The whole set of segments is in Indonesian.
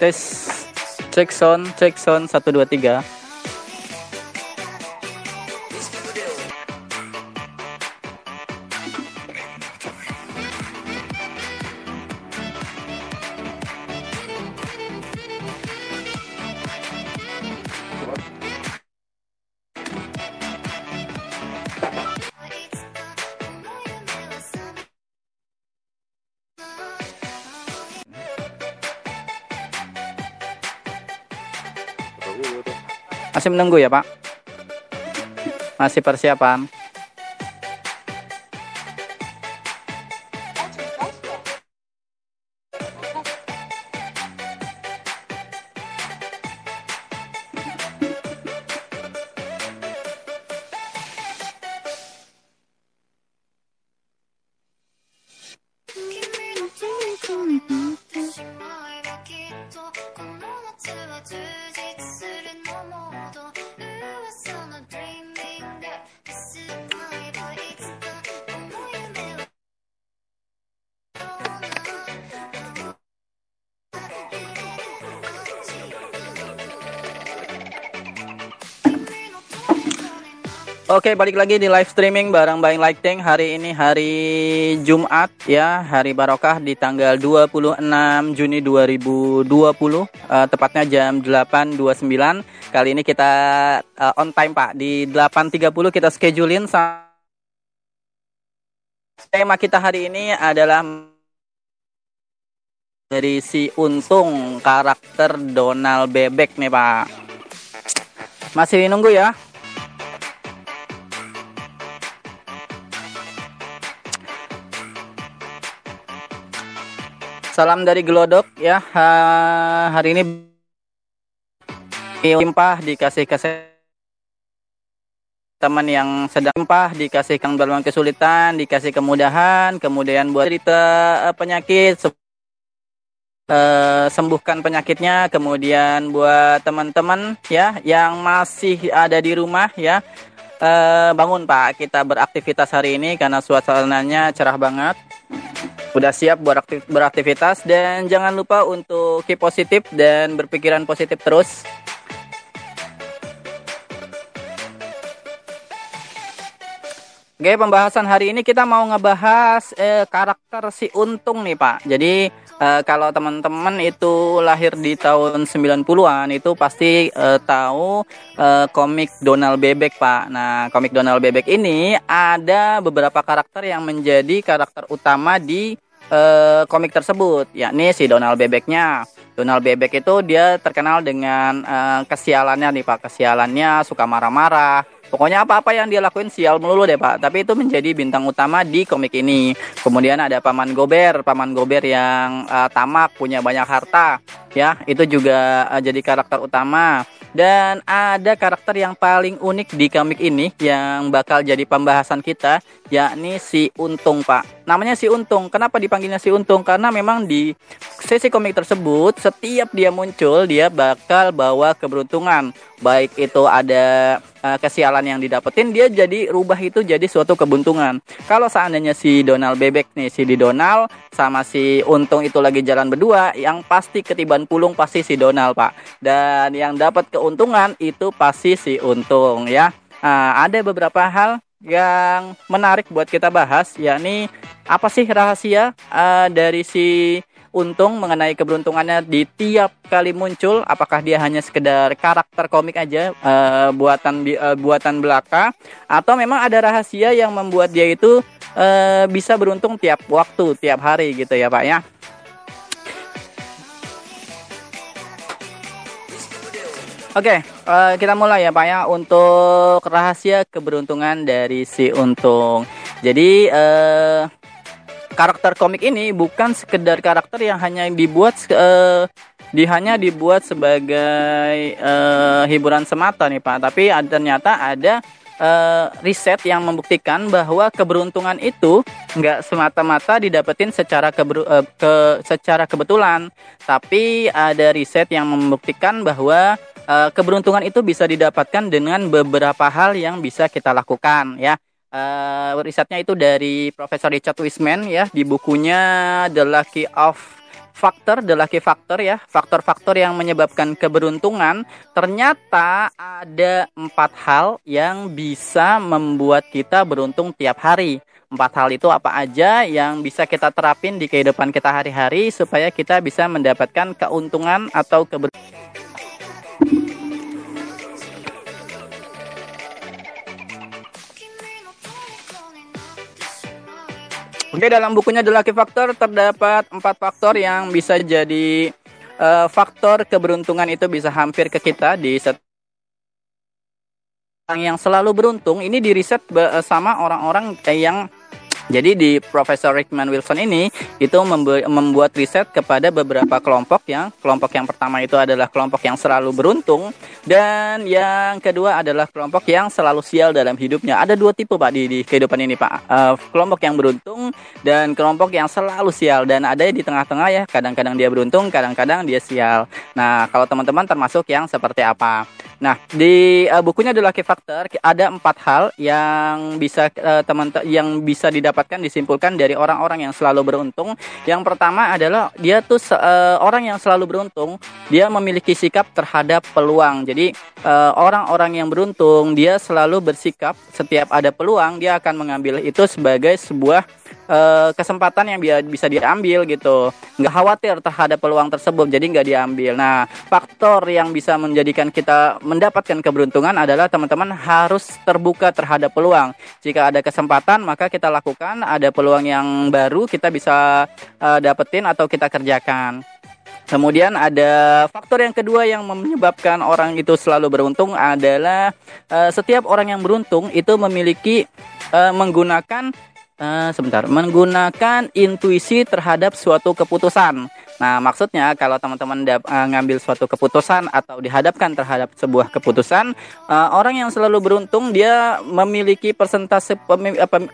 tes cek sound cek sound satu dua tiga Masih menunggu ya Pak? Masih persiapan? Oke, balik lagi di live streaming bareng Buying Lighting. Hari ini hari Jumat ya, hari barokah di tanggal 26 Juni 2020, uh, tepatnya jam 8.29. Kali ini kita uh, on time Pak, di 8.30 kita schedulein tema kita hari ini adalah dari si Untung karakter Donald Bebek nih Pak. Masih nunggu ya? Salam dari Gelodok ya. Ha, hari ini limpah dikasih kasih teman yang sedang limpah dikasih kang dalam kesulitan, dikasih kemudahan, kemudian buat cerita uh, penyakit uh, sembuhkan penyakitnya, kemudian buat teman-teman ya yang masih ada di rumah ya. Uh, bangun Pak, kita beraktivitas hari ini karena suasananya cerah banget udah siap beraktif, beraktivitas dan jangan lupa untuk keep positif dan berpikiran positif terus. Oke, pembahasan hari ini kita mau ngebahas eh, karakter si Untung nih, Pak. Jadi, eh, kalau teman-teman itu lahir di tahun 90-an itu pasti eh, tahu eh, komik Donald Bebek, Pak. Nah, komik Donald Bebek ini ada beberapa karakter yang menjadi karakter utama di eh, komik tersebut, yakni si Donald Bebeknya. Donald Bebek itu dia terkenal dengan eh, kesialannya nih, Pak. Kesialannya suka marah-marah Pokoknya apa-apa yang dia lakuin sial melulu deh Pak. Tapi itu menjadi bintang utama di komik ini. Kemudian ada Paman Gober, Paman Gober yang uh, tamak, punya banyak harta. Ya, itu juga uh, jadi karakter utama. Dan ada karakter yang paling unik di komik ini yang bakal jadi pembahasan kita, yakni si Untung, Pak. Namanya si Untung. Kenapa dipanggilnya si Untung? Karena memang di sesi komik tersebut, setiap dia muncul, dia bakal bawa keberuntungan. Baik itu ada uh, kesialan yang didapetin, dia jadi rubah itu jadi suatu kebuntungan. Kalau seandainya si Donald bebek nih, si di Donald sama si Untung itu lagi jalan berdua, yang pasti ketiban pulung pasti si Donald, Pak. Dan yang dapat ke keuntungan itu pasti si untung ya. Nah, ada beberapa hal yang menarik buat kita bahas yakni apa sih rahasia uh, dari si untung mengenai keberuntungannya di tiap kali muncul apakah dia hanya sekedar karakter komik aja uh, buatan uh, buatan belaka atau memang ada rahasia yang membuat dia itu uh, bisa beruntung tiap waktu tiap hari gitu ya Pak ya Oke, okay, uh, eh, kita mulai ya Pak ya untuk rahasia keberuntungan dari si Untung. Jadi uh, karakter komik ini bukan sekedar karakter yang hanya dibuat uh, di hanya dibuat sebagai uh, hiburan semata nih Pak, tapi ada, ternyata ada uh, riset yang membuktikan bahwa keberuntungan itu nggak semata-mata didapetin secara keber, uh, ke secara kebetulan, tapi ada riset yang membuktikan bahwa uh, keberuntungan itu bisa didapatkan dengan beberapa hal yang bisa kita lakukan ya. Uh, risetnya itu dari Profesor Richard Wiseman ya di bukunya The Lucky of faktor, the lucky factor ya, faktor-faktor yang menyebabkan keberuntungan, ternyata ada empat hal yang bisa membuat kita beruntung tiap hari. Empat hal itu apa aja yang bisa kita terapin di kehidupan kita hari-hari supaya kita bisa mendapatkan keuntungan atau keberuntungan. Oke, dalam bukunya The Lucky Factor terdapat empat faktor yang bisa jadi uh, faktor keberuntungan itu bisa hampir ke kita di set yang selalu beruntung ini diriset sama orang-orang yang jadi di Profesor Rickman Wilson ini itu membuat riset kepada beberapa kelompok yang kelompok yang pertama itu adalah kelompok yang selalu beruntung dan yang kedua adalah kelompok yang selalu sial dalam hidupnya. Ada dua tipe Pak di, di kehidupan ini Pak. Uh, kelompok yang beruntung dan kelompok yang selalu sial dan ada di tengah-tengah ya. Kadang-kadang dia beruntung, kadang-kadang dia sial. Nah, kalau teman-teman termasuk yang seperti apa? Nah, di uh, bukunya The Lucky Factor ada empat hal yang bisa uh, teman yang bisa didapatkan disimpulkan dari orang-orang yang selalu beruntung. Yang pertama adalah dia tuh uh, orang yang selalu beruntung, dia memiliki sikap terhadap peluang. Jadi orang-orang uh, yang beruntung dia selalu bersikap setiap ada peluang dia akan mengambil itu sebagai sebuah uh, kesempatan yang bisa diambil gitu. Nggak khawatir terhadap peluang tersebut jadi nggak diambil. Nah faktor yang bisa menjadikan kita mendapatkan keberuntungan adalah teman-teman harus terbuka terhadap peluang. Jika ada kesempatan maka kita lakukan. Ada peluang yang baru kita bisa uh, dapetin atau kita kerjakan. Kemudian ada faktor yang kedua yang menyebabkan orang itu selalu beruntung adalah uh, setiap orang yang beruntung itu memiliki uh, menggunakan uh, sebentar menggunakan intuisi terhadap suatu keputusan. Nah, maksudnya kalau teman-teman uh, ngambil suatu keputusan atau dihadapkan terhadap sebuah keputusan, uh, orang yang selalu beruntung dia memiliki persentase pem, pem,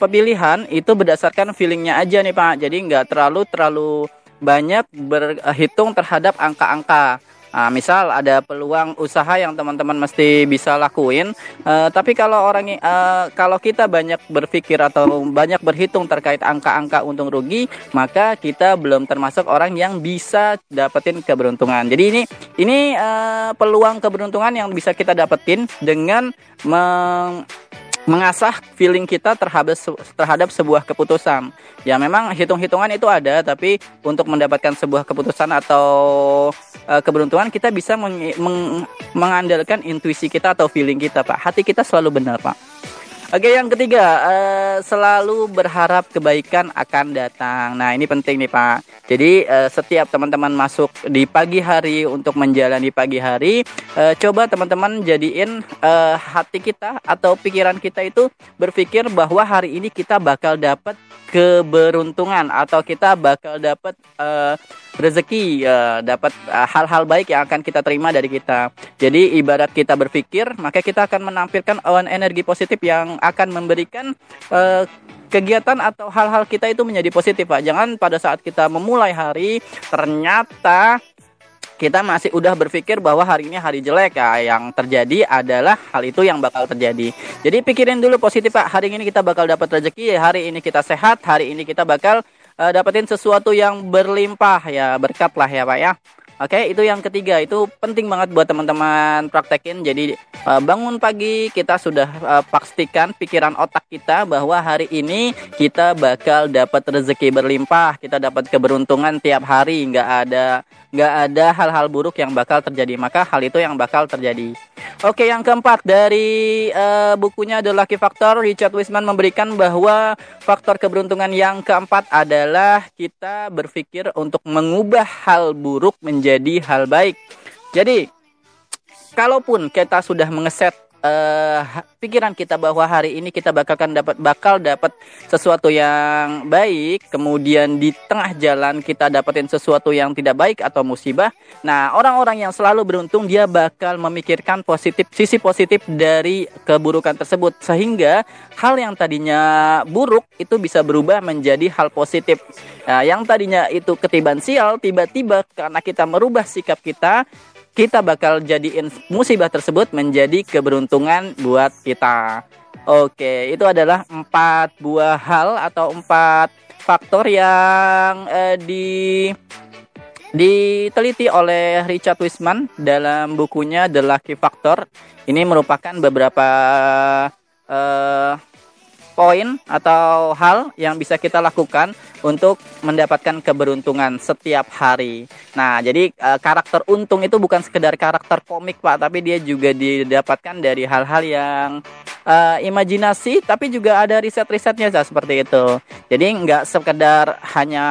pemilihan itu berdasarkan feelingnya aja nih Pak. Jadi nggak terlalu terlalu banyak berhitung terhadap angka-angka. Nah, misal ada peluang usaha yang teman-teman mesti bisa lakuin, uh, tapi kalau orang uh, kalau kita banyak berpikir atau banyak berhitung terkait angka-angka untung rugi, maka kita belum termasuk orang yang bisa dapetin keberuntungan. Jadi ini ini uh, peluang keberuntungan yang bisa kita dapetin dengan meng mengasah feeling kita terhadap terhadap sebuah keputusan. Ya memang hitung-hitungan itu ada, tapi untuk mendapatkan sebuah keputusan atau uh, keberuntungan kita bisa meng meng mengandalkan intuisi kita atau feeling kita, Pak. Hati kita selalu benar, Pak. Oke, yang ketiga, uh, selalu berharap kebaikan akan datang. Nah, ini penting nih, Pak. Jadi, uh, setiap teman-teman masuk di pagi hari untuk menjalani pagi hari, uh, coba teman-teman jadiin uh, hati kita atau pikiran kita itu berpikir bahwa hari ini kita bakal dapat keberuntungan atau kita bakal dapat uh, rezeki uh, dapat uh, hal-hal baik yang akan kita terima dari kita. Jadi ibarat kita berpikir, maka kita akan menampilkan awan energi positif yang akan memberikan uh, kegiatan atau hal-hal kita itu menjadi positif, Pak. Jangan pada saat kita memulai hari ternyata kita masih udah berpikir bahwa hari ini hari jelek ya yang terjadi adalah hal itu yang bakal terjadi jadi pikirin dulu positif pak hari ini kita bakal dapat rezeki hari ini kita sehat hari ini kita bakal uh, dapetin sesuatu yang berlimpah ya berkat lah ya pak ya Oke, itu yang ketiga. Itu penting banget buat teman-teman praktekin. Jadi uh, bangun pagi kita sudah uh, pastikan pikiran otak kita bahwa hari ini kita bakal dapat rezeki berlimpah, kita dapat keberuntungan tiap hari, nggak ada nggak ada hal-hal buruk yang bakal terjadi. Maka hal itu yang bakal terjadi. Oke, yang keempat dari uh, bukunya The Lucky Factor, Richard Wiseman memberikan bahwa faktor keberuntungan yang keempat adalah kita berpikir untuk mengubah hal buruk menjadi menjadi hal baik. Jadi, kalaupun kita sudah mengeset uh, pikiran kita bahwa hari ini kita bakalkan dapat bakal dapat sesuatu yang baik, kemudian di tengah jalan kita dapetin sesuatu yang tidak baik atau musibah. Nah, orang-orang yang selalu beruntung dia bakal memikirkan positif sisi positif dari keburukan tersebut sehingga hal yang tadinya buruk itu bisa berubah menjadi hal positif. Nah, yang tadinya itu ketiban sial, tiba-tiba karena kita merubah sikap kita, kita bakal jadiin musibah tersebut menjadi keberuntungan buat kita. Oke, itu adalah empat buah hal atau empat faktor yang uh, di diteliti oleh Richard Wiseman dalam bukunya The Lucky Factor. Ini merupakan beberapa uh, poin atau hal yang bisa kita lakukan untuk mendapatkan keberuntungan setiap hari. Nah, jadi uh, karakter untung itu bukan sekedar karakter komik, Pak, tapi dia juga didapatkan dari hal-hal yang uh, imajinasi, tapi juga ada riset-risetnya seperti itu. Jadi nggak sekedar hanya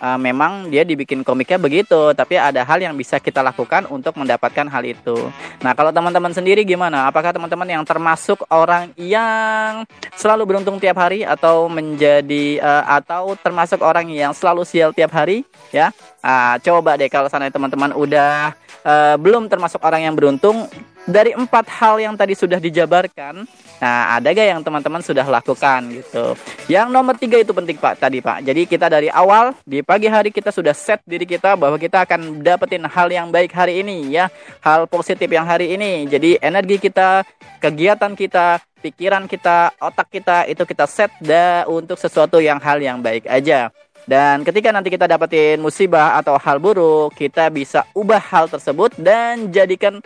uh, memang dia dibikin komiknya begitu, tapi ada hal yang bisa kita lakukan untuk mendapatkan hal itu. Nah, kalau teman-teman sendiri gimana? Apakah teman-teman yang termasuk orang yang selalu beruntung tiap hari atau menjadi uh, atau termasuk orang yang selalu sial tiap hari? Ya, uh, coba deh kalau sana teman-teman udah uh, belum termasuk orang yang beruntung, dari empat hal yang tadi sudah dijabarkan, nah ada gak yang teman-teman sudah lakukan gitu. Yang nomor tiga itu penting pak tadi pak. Jadi kita dari awal di pagi hari kita sudah set diri kita bahwa kita akan dapetin hal yang baik hari ini ya, hal positif yang hari ini. Jadi energi kita, kegiatan kita, pikiran kita, otak kita itu kita set dah untuk sesuatu yang hal yang baik aja. Dan ketika nanti kita dapetin musibah atau hal buruk, kita bisa ubah hal tersebut dan jadikan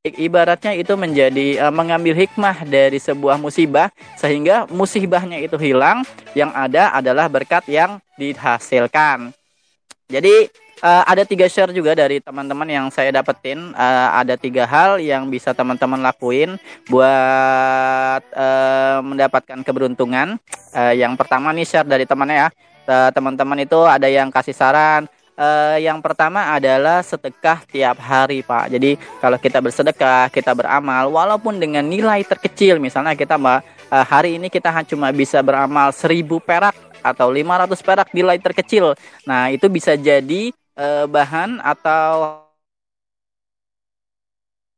ibaratnya itu menjadi uh, mengambil hikmah dari sebuah musibah sehingga musibahnya itu hilang yang ada adalah berkat yang dihasilkan. Jadi uh, ada tiga share juga dari teman-teman yang saya dapetin. Uh, ada tiga hal yang bisa teman-teman lakuin buat uh, mendapatkan keberuntungan. Uh, yang pertama nih share dari temannya ya. Teman-teman itu ada yang kasih saran uh, yang pertama adalah sedekah tiap hari, Pak. Jadi kalau kita bersedekah, kita beramal, walaupun dengan nilai terkecil, misalnya kita mbak uh, hari ini kita cuma bisa beramal 1000 perak atau 500 perak nilai terkecil. Nah itu bisa jadi uh, bahan atau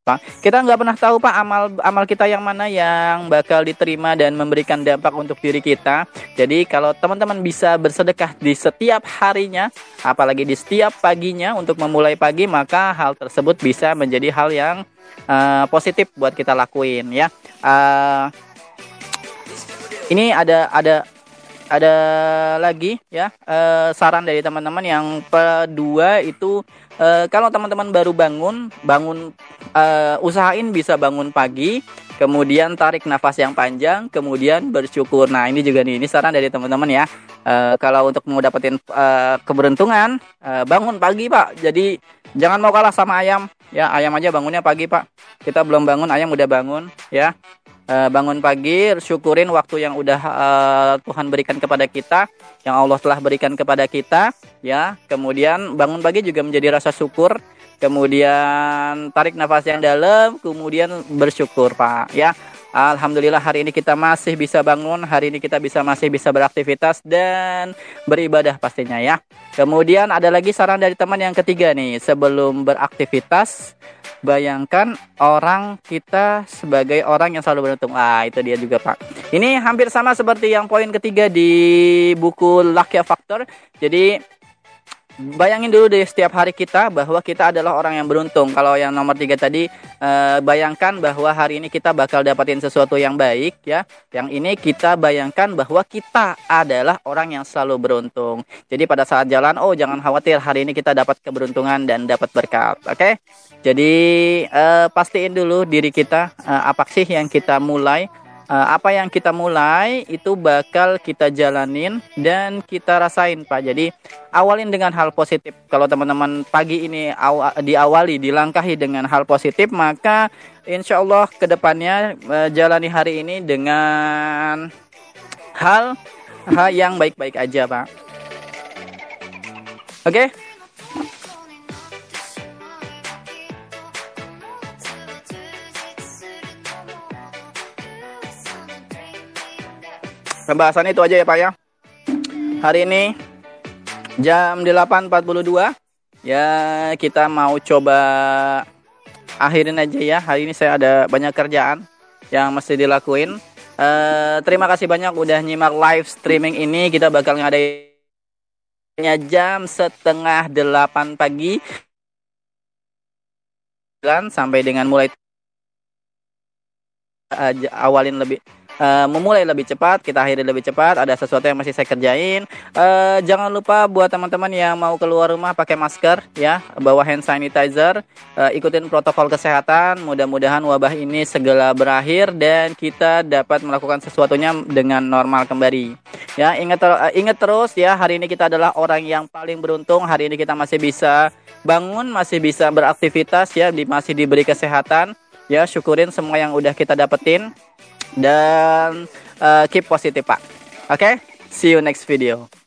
Pak, kita nggak pernah tahu Pak amal amal kita yang mana yang bakal diterima dan memberikan dampak untuk diri kita. Jadi kalau teman-teman bisa bersedekah di setiap harinya, apalagi di setiap paginya untuk memulai pagi, maka hal tersebut bisa menjadi hal yang uh, positif buat kita lakuin ya. Uh, ini ada ada ada lagi ya uh, saran dari teman-teman yang kedua itu uh, kalau teman-teman baru bangun, bangun uh, usahain bisa bangun pagi, kemudian tarik nafas yang panjang, kemudian bersyukur. Nah ini juga nih, ini saran dari teman-teman ya. Uh, kalau untuk mau dapetin uh, keberuntungan, uh, bangun pagi pak. Jadi jangan mau kalah sama ayam. Ya ayam aja bangunnya pagi pak. Kita belum bangun, ayam udah bangun ya. Uh, bangun pagi, syukurin waktu yang udah uh, Tuhan berikan kepada kita, yang Allah telah berikan kepada kita, ya. Kemudian bangun pagi juga menjadi rasa syukur, kemudian tarik nafas yang dalam, kemudian bersyukur, Pak, ya. Alhamdulillah hari ini kita masih bisa bangun, hari ini kita bisa masih bisa beraktivitas dan beribadah pastinya ya. Kemudian ada lagi saran dari teman yang ketiga nih, sebelum beraktivitas bayangkan orang kita sebagai orang yang selalu beruntung. Ah, itu dia juga, Pak. Ini hampir sama seperti yang poin ketiga di buku Lucky Factor. Jadi bayangin dulu deh setiap hari kita bahwa kita adalah orang yang beruntung. Kalau yang nomor tiga tadi eh, bayangkan bahwa hari ini kita bakal dapatin sesuatu yang baik ya. Yang ini kita bayangkan bahwa kita adalah orang yang selalu beruntung. Jadi pada saat jalan, oh jangan khawatir hari ini kita dapat keberuntungan dan dapat berkat. Oke? Okay? Jadi eh, pastiin dulu diri kita eh, apa sih yang kita mulai apa yang kita mulai itu bakal kita jalanin dan kita rasain Pak. Jadi awalin dengan hal positif. Kalau teman-teman pagi ini aw diawali dilangkahi dengan hal positif, maka insya Allah ke depannya uh, jalani hari ini dengan hal hal yang baik-baik aja Pak. Oke. Okay? Pembahasan itu aja ya Pak ya. Hari ini jam 8.42 ya kita mau coba akhirin aja ya. Hari ini saya ada banyak kerjaan yang mesti dilakuin. Uh, terima kasih banyak udah nyimak live streaming ini. Kita bakal ngadainnya jam setengah delapan pagi sampai dengan mulai awalin lebih uh, memulai lebih cepat, kita akhiri lebih cepat. Ada sesuatu yang masih saya kerjain. Uh, jangan lupa buat teman-teman yang mau keluar rumah pakai masker ya, bawa hand sanitizer, uh, ikutin protokol kesehatan. Mudah-mudahan wabah ini segera berakhir dan kita dapat melakukan sesuatunya dengan normal kembali. Ya, ingat uh, ingat terus ya, hari ini kita adalah orang yang paling beruntung. Hari ini kita masih bisa bangun, masih bisa beraktivitas ya, masih diberi kesehatan. Ya, syukurin semua yang udah kita dapetin dan uh, keep positif Pak. Oke, okay? see you next video.